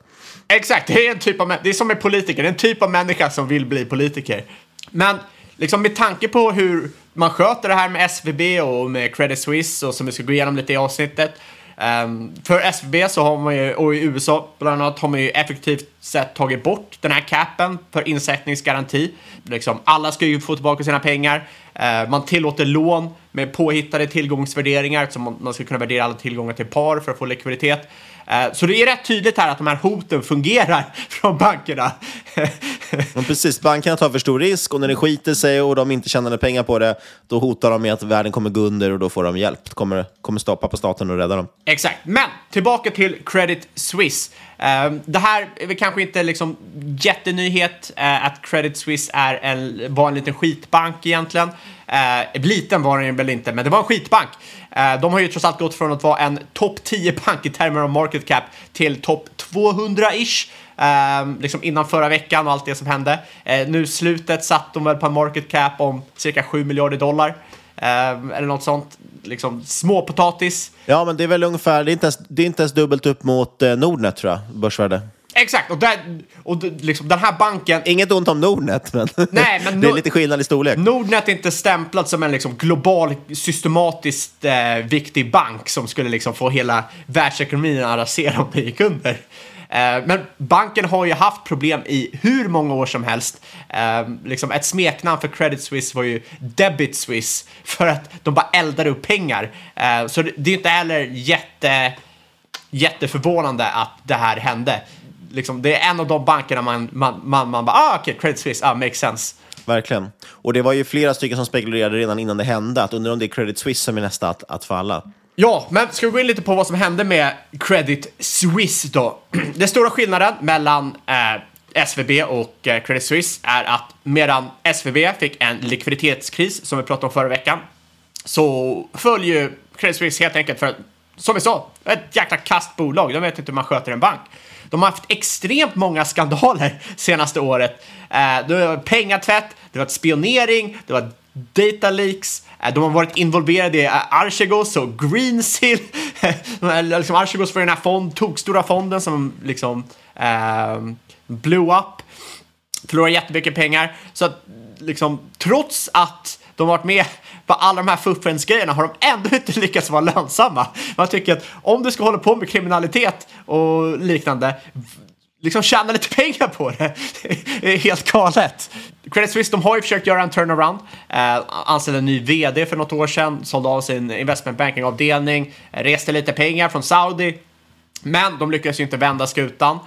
Exakt, det är en typ av, det är som med politiker, det är en typ av människa som vill bli politiker. Men liksom med tanke på hur man sköter det här med SVB och med Credit Suisse och som vi ska gå igenom lite i avsnittet. Um, för SVB så har man ju, och i USA bland annat, har man ju effektivt sett tagit bort den här capen för insättningsgaranti. Liksom, alla ska ju få tillbaka sina pengar. Uh, man tillåter lån med påhittade tillgångsvärderingar, så man, man ska kunna värdera alla tillgångar till par för att få likviditet. Eh, så det är rätt tydligt här att de här hoten fungerar från bankerna. Men precis, bankerna tar för stor risk och när det skiter sig och de inte tjänar pengar på det, då hotar de med att världen kommer gå under och då får de hjälp. Det kommer, kommer stoppa på staten och rädda dem. Exakt, men tillbaka till Credit Suisse. Ehm, det här är väl kanske inte liksom jättenyhet eh, att Credit Suisse är en, var en liten skitbank egentligen. Eh, liten var den väl inte, men det var en skitbank. Eh, de har ju trots allt gått från att vara en topp 10 bank i termer av market cap till topp 200-ish. Eh, liksom innan förra veckan och allt det som hände. Eh, nu slutet satt de väl på en market cap om cirka 7 miljarder dollar eller något sånt. Liksom småpotatis. Ja, men det är väl ungefär, det är inte ens, det är inte ens dubbelt upp mot Nordnet tror jag, börsvärde. Exakt, och, där, och liksom, den här banken... Inget ont om Nordnet, men, Nej, men det är lite skillnad i storlek. Nordnet är inte stämplad som en liksom, global, systematiskt eh, viktig bank som skulle liksom, få hela världsekonomin att rasera om det gick under. Eh, men banken har ju haft problem i hur många år som helst. Eh, liksom ett smeknamn för Credit Suisse var ju Debit Suisse för att de bara eldar upp pengar. Eh, så det, det är inte heller jätte, jätteförvånande att det här hände liksom, det är en av de bankerna man, man, man, man bara, ah okej, okay, Credit Suisse, ah, makes sense. Verkligen. Och det var ju flera stycken som spekulerade redan innan det hände att undrar om det är Credit Suisse som är nästa att, att falla. Ja, men ska vi gå in lite på vad som hände med Credit Suisse då? Den stora skillnaden mellan eh, SVB och eh, Credit Suisse är att medan SVB fick en likviditetskris som vi pratade om förra veckan så föll ju Credit Suisse helt enkelt för att, som vi sa, ett jäkla kastbolag. De vet inte hur man sköter en bank. De har haft extremt många skandaler senaste året. Eh, det var pengatvätt, det var spionering, det var data leaks, Eh, de har varit involverade i eh, Archegos och Greensill. liksom Archegos var den här fond, tokstora fonden som liksom eh, blew up, förlorade jättemycket pengar. Så att liksom, trots att de har varit med på alla de här footprints-grejerna har de ändå inte lyckats vara lönsamma. Man tycker att om du ska hålla på med kriminalitet och liknande, liksom tjäna lite pengar på det. Det är helt galet. Credit Suisse, de har ju försökt göra en turnaround. Eh, anställde en ny vd för något år sedan, sålde av sin investment banking-avdelning, reste lite pengar från Saudi. Men de lyckades ju inte vända skutan.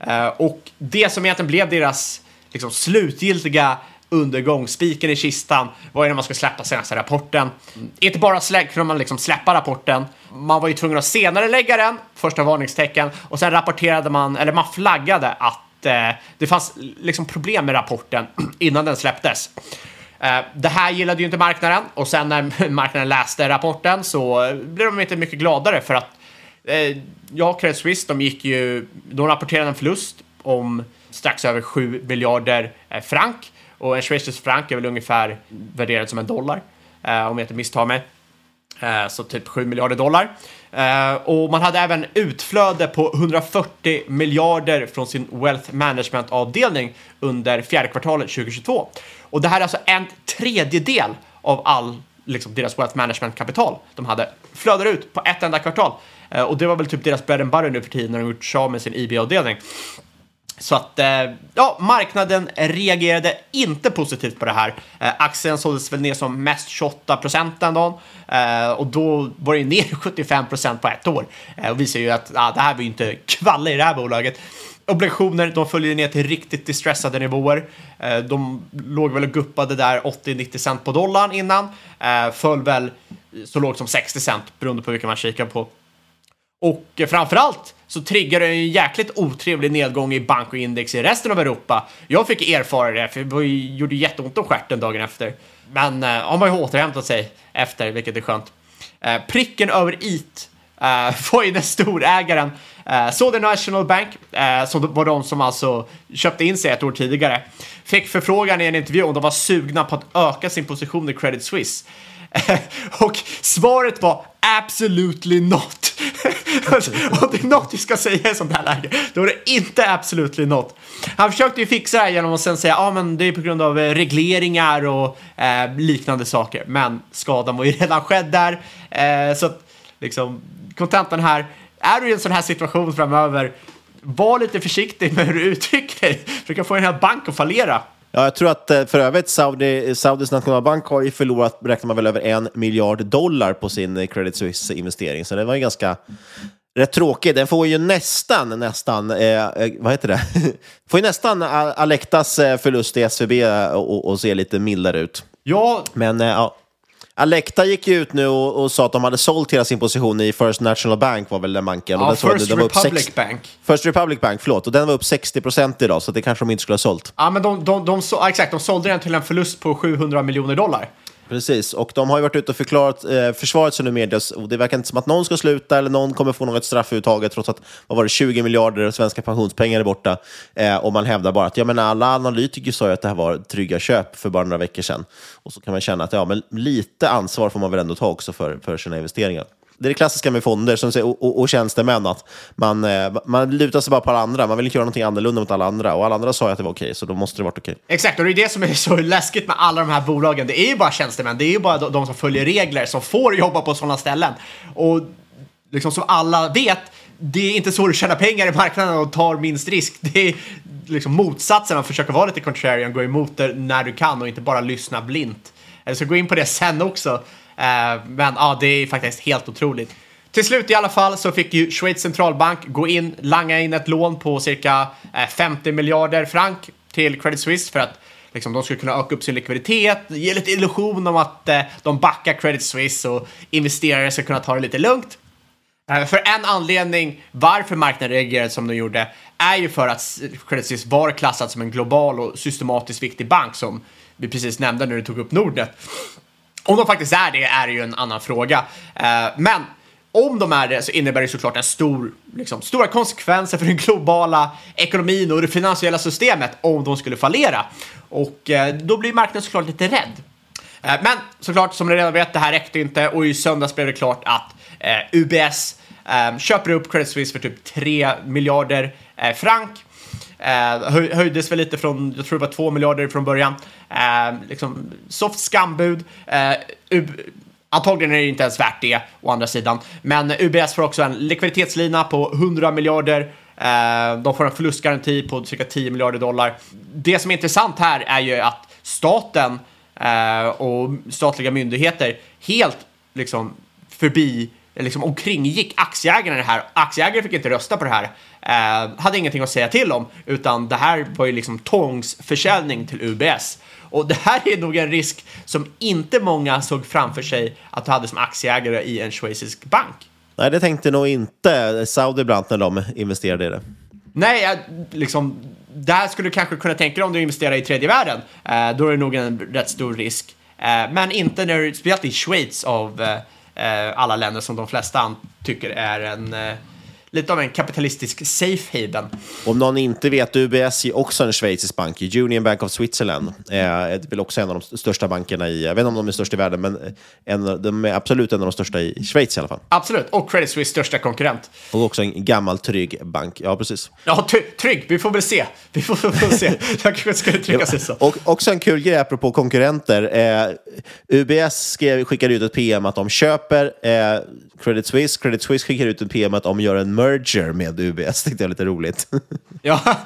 Eh, och det som egentligen blev deras liksom, slutgiltiga undergång, spiken i kistan, var ju när man skulle släppa senaste rapporten. Mm. Inte bara kunde man liksom släppa rapporten, man var ju tvungen att senare lägga den, första varningstecken, och sen rapporterade man, eller man flaggade att eh, det fanns liksom problem med rapporten innan den släpptes. Eh, det här gillade ju inte marknaden och sen när marknaden läste rapporten så blev de inte mycket gladare för att eh, ja, Credit Suisse, de gick ju, de rapporterade en förlust om strax över 7 miljarder eh, frank och en schweizisk frank är väl ungefär värderad som en dollar, eh, om jag inte misstar mig. Eh, så typ 7 miljarder dollar. Eh, och man hade även utflöde på 140 miljarder från sin Wealth Management-avdelning under fjärde kvartalet 2022. Och det här är alltså en tredjedel av all liksom, deras Wealth Management-kapital de hade flödar ut på ett enda kvartal. Eh, och det var väl typ deras bread and butter nu för tiden när de gjort sig med sin IB-avdelning. Så att, eh, ja, marknaden reagerade inte positivt på det här. Eh, aktien såldes väl ner som mest 28 procent den dagen eh, och då var det ner 75 procent på ett år. Och visar ju att ja, det här var ju inte kvalla i det här bolaget. Obligationer, de följer ner till riktigt distressade nivåer. De låg väl och guppade där 80-90 cent på dollarn innan. Föll väl så lågt som 60 cent beroende på vilken man kikar på. Och framförallt så triggar det en jäkligt otrevlig nedgång i bankoindex i resten av Europa. Jag fick erfara det, för det gjorde jätteont om stjärten dagen efter. Men eh, har man ju återhämtat sig efter, vilket är skönt. Eh, pricken över it eh, var ju den storägaren eh, Southern National Bank, eh, som var de som alltså köpte in sig ett år tidigare, fick förfrågan i en intervju om de var sugna på att öka sin position i Credit Suisse. och svaret var absolutely not. och det är något vi ska säga i sånt här läge, då är det inte absolutely not. Han försökte ju fixa det här genom att sen säga, ja ah, men det är på grund av eh, regleringar och eh, liknande saker. Men skadan var ju redan skedd där. Eh, så att, liksom, kontentan här, är du i en sån här situation framöver, var lite försiktig med hur du uttrycker dig. För du kan få den här bank att fallera. Ja, jag tror att eh, för övrigt Saudi, Saudis nationalbank har ju förlorat, räknar man väl, över en miljard dollar på sin eh, Credit Suisse-investering. Så det var ju ganska rätt tråkigt. Den får ju nästan, nästan, eh, eh vad heter det? får ju nästan Alektas förlust i SVB och, och se lite mildare ut. Ja. Men eh, ja. Alecta gick ju ut nu och, och, sa att de hade sålt hela sin position i First National Bank, var väl den banken. Ja, First den, den Republic 6, Bank. First Republic Bank, förlåt. Och den var upp 60 procent idag, så det kanske de inte skulle ha sålt. Ja, men de, de, de, de, exakt, de sålde den till en förlust på 700 miljoner dollar. Precis, och de har ju varit ute och förklarat, eh, försvarat sig nu media och det verkar inte som att någon ska sluta eller någon kommer få något straff överhuvudtaget trots att vad var det, 20 miljarder svenska pensionspengar är borta. Eh, och man hävdar bara att ja, men alla analytiker sa ju att det här var trygga köp för bara några veckor sedan. Och så kan man känna att ja, men lite ansvar får man väl ändå ta också för, för sina investeringar det är det klassiska med fonder som säger, och, och, och tjänstemän, att man, eh, man lutar sig bara på alla andra. Man vill inte göra någonting annorlunda mot alla andra. Och alla andra sa ju att det var okej, så då måste det varit okej. Exakt, och det är det som är så läskigt med alla de här bolagen. Det är ju bara tjänstemän, det är ju bara de, de som följer regler, som får jobba på sådana ställen. Och liksom som alla vet, det är inte så du tjänar pengar i marknaden och tar minst risk. Det är liksom motsatsen, att försöka vara lite contrarian, gå emot det när du kan och inte bara lyssna blint. Jag ska gå in på det sen också. Eh, men ja, det är faktiskt helt otroligt. till slut i alla fall så fick ju Schweiz centralbank gå in, langa in ett lån på cirka eh, 50 miljarder frank till Credit Suisse för att liksom, de skulle kunna öka upp sin likviditet, ge lite illusion om att eh, de backar Credit Suisse och investerare ska kunna ta det lite lugnt. Eh, För en anledning varför marknaden reagerade som de gjorde är ju för att Credit Suisse var klassad som en global och systematiskt viktig bank som vi precis nämnde när du tog upp Nordnet. Om de faktiskt är det är ju en annan fråga. Eh, Men om de är det så innebär det såklart en stor, liksom, stora konsekvenser för den globala ekonomin och det finansiella systemet om de skulle fallera. Och eh, då blir marknaden såklart lite rädd. Eh, Men såklart, som ni redan vet, det här räckte inte och i söndags blev det klart att eh, UBS eh, köper upp Credit Suisse för typ 3 miljarder eh, frank. Eh, höjdes väl lite från, jag tror det var 2 miljarder från början. Eh, liksom, soft skambud. Eh, Antagligen är det inte ens värt det, å andra sidan. Men UBS får också en likviditetslina på 100 miljarder. Eh, de får en förlustgaranti på cirka 10 miljarder dollar. Det som är intressant här är ju att staten eh, och statliga myndigheter helt liksom förbi, liksom omkringgick aktieägarna det här. Aktieägare fick inte rösta på det här. Eh, hade ingenting att säga till om, utan det här var ju liksom tvångsförsäljning till UBS. Och det här är nog en risk som inte många såg framför sig att du hade som aktieägare i en schweizisk bank. Nej, det tänkte nog inte Saudi Brandt när de investerade i det. Nej, jag, liksom, det här skulle du kanske kunna tänka dig om du investerar i tredje världen. Eh, då är det nog en rätt stor risk. Eh, men inte när du, speciellt i Schweiz av eh, eh, Eh, alla länder som de flesta tycker är en eh, lite av en kapitalistisk safe haven. Om någon inte vet, UBS är också en schweizisk bank, Union Bank of Switzerland. Eh, det är väl också en av de största bankerna i, jag vet inte om de är störst i världen, men en, de är absolut en av de största i Schweiz i alla fall. Absolut, och Credit Suisse största konkurrent. Och också en gammal trygg bank, ja precis. Ja, trygg, vi får väl se. Vi får, får se. Jag kanske skulle trycka sig så. Och också en kul grej apropå konkurrenter. Eh, UBS skrev, skickade ut ett PM att de köper eh, Credit Suisse. Credit Suisse skickar ut en PM att de gör en merger med UBS. Det tyckte jag lite roligt. Ja.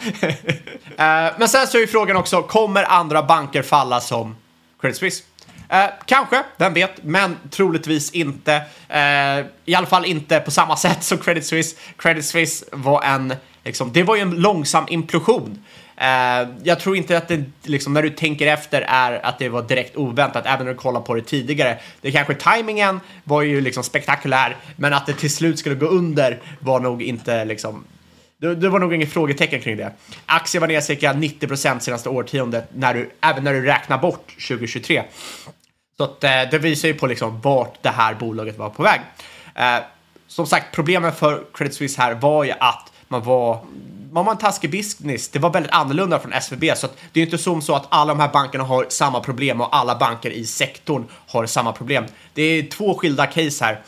Eh, men sen så är ju frågan också, kommer andra banker falla som Credit Suisse? Eh, kanske, vem vet, men troligtvis inte. Eh, I alla fall inte på samma sätt som Credit Suisse. Credit Suisse var en, liksom, det var ju en långsam implosion. Eh, jag tror inte att det, liksom, när du tänker efter, är att det var direkt oväntat, även när du kollar på det tidigare. Det kanske tajmingen var ju liksom spektakulär, men att det till slut skulle gå under var nog inte liksom det, det var nog inget frågetecken kring det. Aktier var ner cirka 90 senaste årtiondet, när du, även när du räknar bort 2023. Så att, eh, det visar ju på liksom vart det här bolaget var på väg. Eh, som sagt, problemet för Credit Suisse här var ju att man var man var en taskig business. Det var väldigt annorlunda från SVB, så att det är inte som så att alla de här bankerna har samma problem och alla banker i sektorn har samma problem. Det är två skilda case här.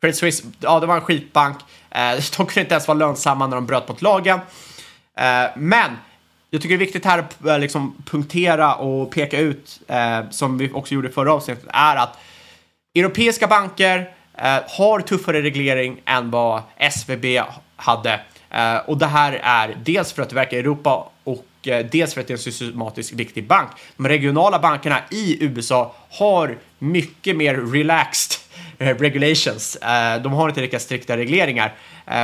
Credit Suisse, ja det var en skitbank. Eh, de kunde inte ens vara lönsamma när de bröt mot lagen. Eh, men jag tycker det är viktigt här att liksom punktera och peka ut, eh, som vi också gjorde i förra avsnittet, är att europeiska banker eh, har tuffare reglering än vad SVB hade. Eh, och det här är dels för att det verkar i Europa och eh, dels för att det är en systematiskt viktig bank. De regionala bankerna i USA har mycket mer relaxed eh, regulations. De har inte lika strikta regleringar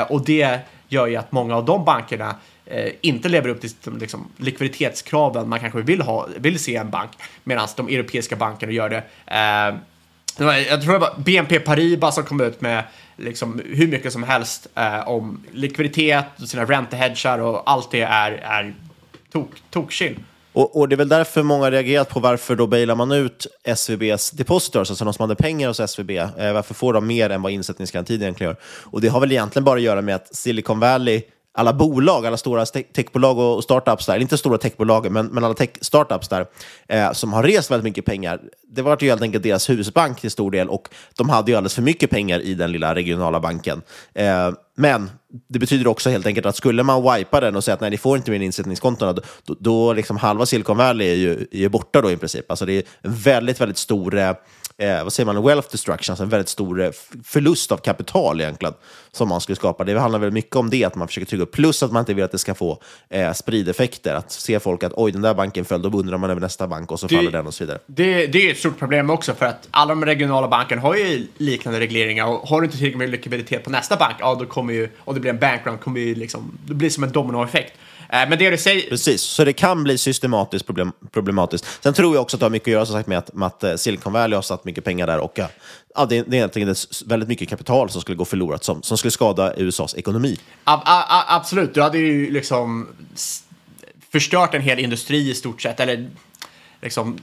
och det gör ju att många av de bankerna inte lever upp till liksom, likviditetskraven man kanske vill, ha, vill se i en bank medan de europeiska bankerna gör det. Eh, jag tror det var BNP Paribas som kom ut med liksom hur mycket som helst eh, om likviditet, sina räntehedgar och allt det är, är tok. Och, och det är väl därför många reagerat på varför då bailar man ut SVBs depositors, alltså de som hade pengar hos SVB. Eh, varför får de mer än vad insättningsgarantin egentligen gör? Och det har väl egentligen bara att göra med att Silicon Valley alla bolag, alla stora techbolag och startups där, inte stora techbolag, men, men alla tech-startups där, eh, som har rest väldigt mycket pengar, det var ju helt enkelt deras husbank till stor del och de hade ju alldeles för mycket pengar i den lilla regionala banken. Eh, men det betyder också helt enkelt att skulle man wipa den och säga att nej, ni får inte mer insättningskonton, då, då, då liksom halva Silicon Valley är ju, är ju borta då i princip. Alltså det är en väldigt, väldigt stor eh, eh, vad säger man, wealth destruction, alltså en väldigt stor eh, förlust av kapital egentligen, som man skulle skapa. Det handlar väl mycket om det, att man försöker trygga upp, plus att man inte vill att det ska få eh, sprideffekter. Att se folk att oj, den där banken föll, då undrar man över nästa bank och så Det- faller den och så vidare. Det, det är ett stort problem också för att alla de regionala bankerna har ju liknande regleringar och har du inte tillräckligt med likviditet på nästa bank, ja då kommer ju, om det blir en bankrun, kommer ju liksom, det blir som en dominoeffekt. Eh, Men det du säger, Precis, så det kan bli systematiskt problem, problematiskt. Sen tror jag också att det har mycket att göra som sagt, med, att, med att eh, Silicon Valley har satt mycket pengar där och ja, det, det är egentligen väldigt mycket kapital som skulle gå förlorat som, som skulle skada USAs ekonomi. a, absolut, du hade ju liksom förstört en hel industri i stort sett, eller liksom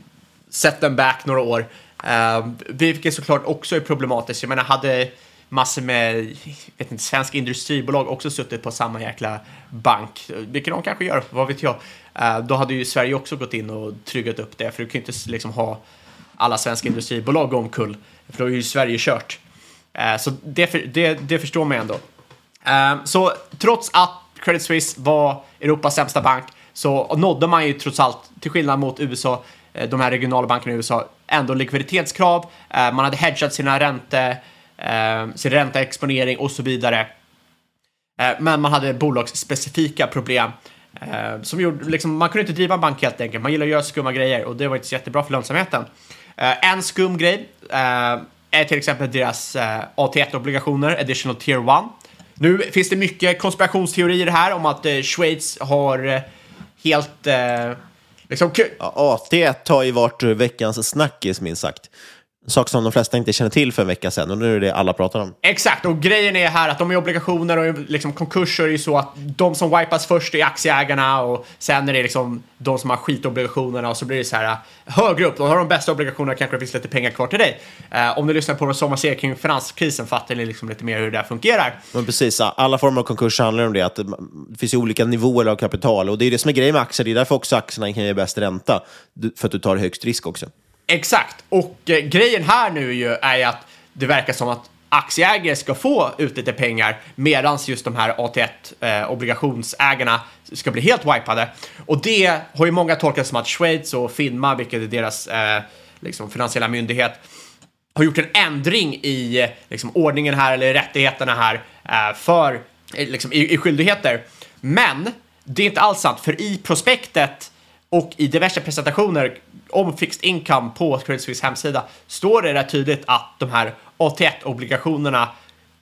set them back några år. Uh, vilket såklart också är problematiskt. Jag menar, hade massor med vet inte, svenska industribolag också suttit på samma jäkla bank, vilket de kanske gör, vad vet jag, eh, då hade ju Sverige också gått in och tryggat upp det, för du kan ju inte liksom ha alla svenska industribolag gå omkull, för då är ju Sverige kört. Eh, så det, det, det förstår man ändå. Eh, så trots att Credit Suisse var Europas sämsta bank så nådde man ju trots allt, till skillnad mot USA, de här regionala bankerna i USA, ändå likviditetskrav. Man hade hedgat sina räntor eh, sin ränteexponering och så vidare. Eh, Men man hade bolagsspecifika problem. eh, Som gjorde, liksom, man kunde inte driva en bank helt enkelt. Man gillar att göra skumma grejer och det var inte så jättebra för lönsamheten. Eh, En skum grej eh, är till exempel deras eh, AT1-obligationer, Additional Tier 1. Nu finns det mycket konspirationsteorier här om att eh, Schweiz har eh, helt... Eh, liksom, Ja, AT1 har ju varit veckans snackis minst sagt. En sak som de flesta inte känner till för en vecka sedan och nu är det alla pratar om. Exakt, och grejen är här att de är obligationer och liksom konkurser är ju så att de som wipas först är aktieägarna och sen är det liksom de som har skitobligationerna och så blir det så här högre upp, de har de bästa obligationerna kanske det finns lite pengar kvar till dig. Eh, om du lyssnar på vad som man ser kring finanskrisen fattar ni liksom lite mer hur det där fungerar. Men precis, alla former av konkurs handlar om det, att det finns ju olika nivåer av kapital och det är det som är grejen med aktier, det är därför också aktierna kan ge bäst ränta, för att du tar högst risk också. Exakt, och eh, grejen här nu ju är ju att det verkar som att aktieägare ska få ut lite pengar medan just de här AT1-obligationsägarna eh, ska bli helt wipade. Och det har ju många tolkat som att Schweiz och Finma, vilket är deras eh, liksom finansiella myndighet, har gjort en ändring i liksom, ordningen här eller rättigheterna här eh, för eh, liksom, i, i skyldigheter. Men det är inte alls sant, för i prospektet och i diverse presentationer om fixed income på Credit Suisse hemsida står det rätt tydligt att de här AT1-obligationerna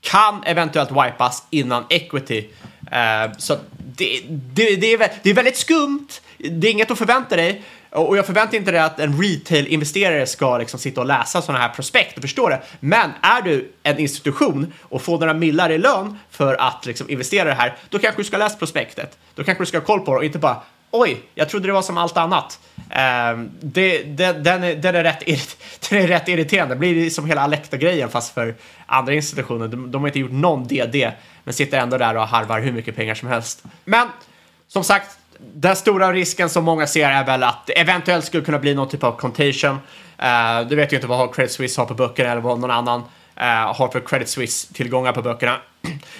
kan eventuellt wipas innan equity. Uh, så det, det, det, är, det är väldigt skumt. Det är inget att förvänta dig. Och jag förväntar inte dig att en retail-investerare ska liksom sitta och läsa sådana här prospekt och förstå det. Men är du en institution och får några millar i lön för att liksom investera i det här, då kanske du ska läsa prospektet. Då kanske du ska ha koll på det och inte bara Oj, jag trodde det var som allt annat. Ehm, det, det, den, är, den, är rätt, den är rätt irriterande. Det blir som hela Alecta-grejen fast för andra institutioner. De, de har inte gjort någon DD, men sitter ändå där och harvar hur mycket pengar som helst. Men som sagt, den stora risken som många ser är väl att det eventuellt skulle kunna bli någon typ av contation. Uh, ehm, du vet ju inte vad Credit Suisse har på böckerna eller vad någon annan eh, har för Credit Suisse-tillgångar på böckerna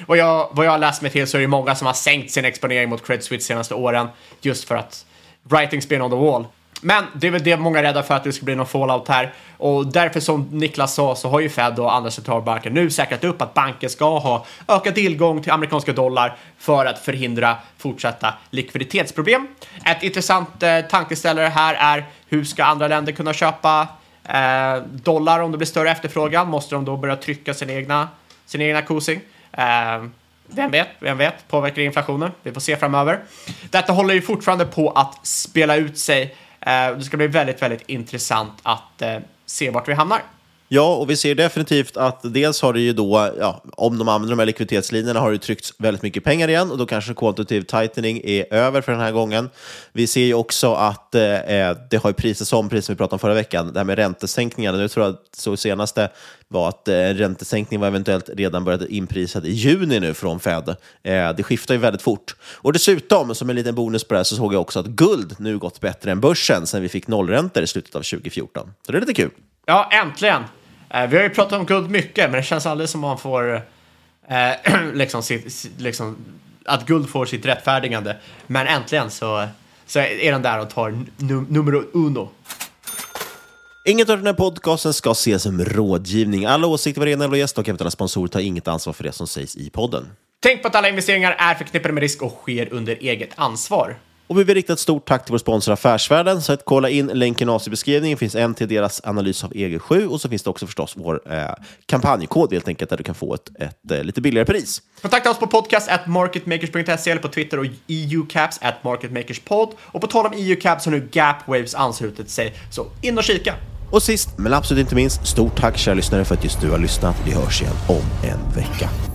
vad, jag, vad jag har läst mig till så är det många som har sänkt sin exponering mot Credit Suisse senaste åren just för att writing's been on the wall. Men det är väl det många är rädda för att det ska bli någon fallout här. Och därför som Niklas sa så har ju Fed och andra centralbanker nu säkrat upp att banker ska ha ökad tillgång till amerikanska dollar för att förhindra fortsatta likviditetsproblem. Ett intressant eh, tankeställare här är hur ska andra länder kunna köpa eh, dollar om det blir större efterfrågan? Måste de då börja trycka sin egna, sin egna kosing? Eh, vem vet, vem vet, påverkar det inflationen? Vi får se framöver. Detta håller ju fortfarande på att spela ut sig. Eh, det ska bli väldigt, väldigt intressant att eh, se vart vi hamnar. Ja, och vi ser definitivt att dels har det ju då, ja, om de använder de här likviditetslinjerna har det tryckts väldigt mycket pengar igen och då kanske quantitative tightening är över för den här gången. Vi ser ju också att eh, eh det har ju prisats om, precis som vi pratade om förra veckan, det här med räntesänkningarna. Nu tror jag att så senaste var att eh, räntesänkning var eventuellt redan börjat inprisad i juni nu från Fed. Eh, det skiftar ju väldigt fort. Och dessutom, som en liten bonus på det här, så såg jag också att guld nu gått bättre än börsen sedan vi fick nollräntor i slutet av 2014. Så det är lite kul. Ja, äntligen! Eh, vi har ju pratat om guld mycket, men det känns aldrig som man får eh, liksom, sitt, liksom, att guld får sitt rättfärdigande. Men äntligen så, så är den där och tar num numero uno. Inget av den här podcasten ska ses som rådgivning. Alla åsikter var rena eller gäst och eventuella sponsorer tar inget ansvar för det som sägs i podden. Tänk på att alla investeringar är förknippade med risk och sker under eget ansvar. Och vi vill rikta ett stort tack till vår sponsor Affärsvärlden. Så att kolla in länken i beskrivningen. finns en till deras analys av EG7 och så finns det också förstås vår eh, kampanjkod helt enkelt där du kan få ett, ett eh, lite billigare pris. Kontakta oss på podcast at marketmakers.se eller på Twitter och EUCaps at marketmakerspod. Och på tal om EUCaps har nu Gapwaves anslutit sig, så in och kika! Och sist men absolut inte minst, stort tack kära lyssnare för att just du har lyssnat. Vi hörs igen om en vecka.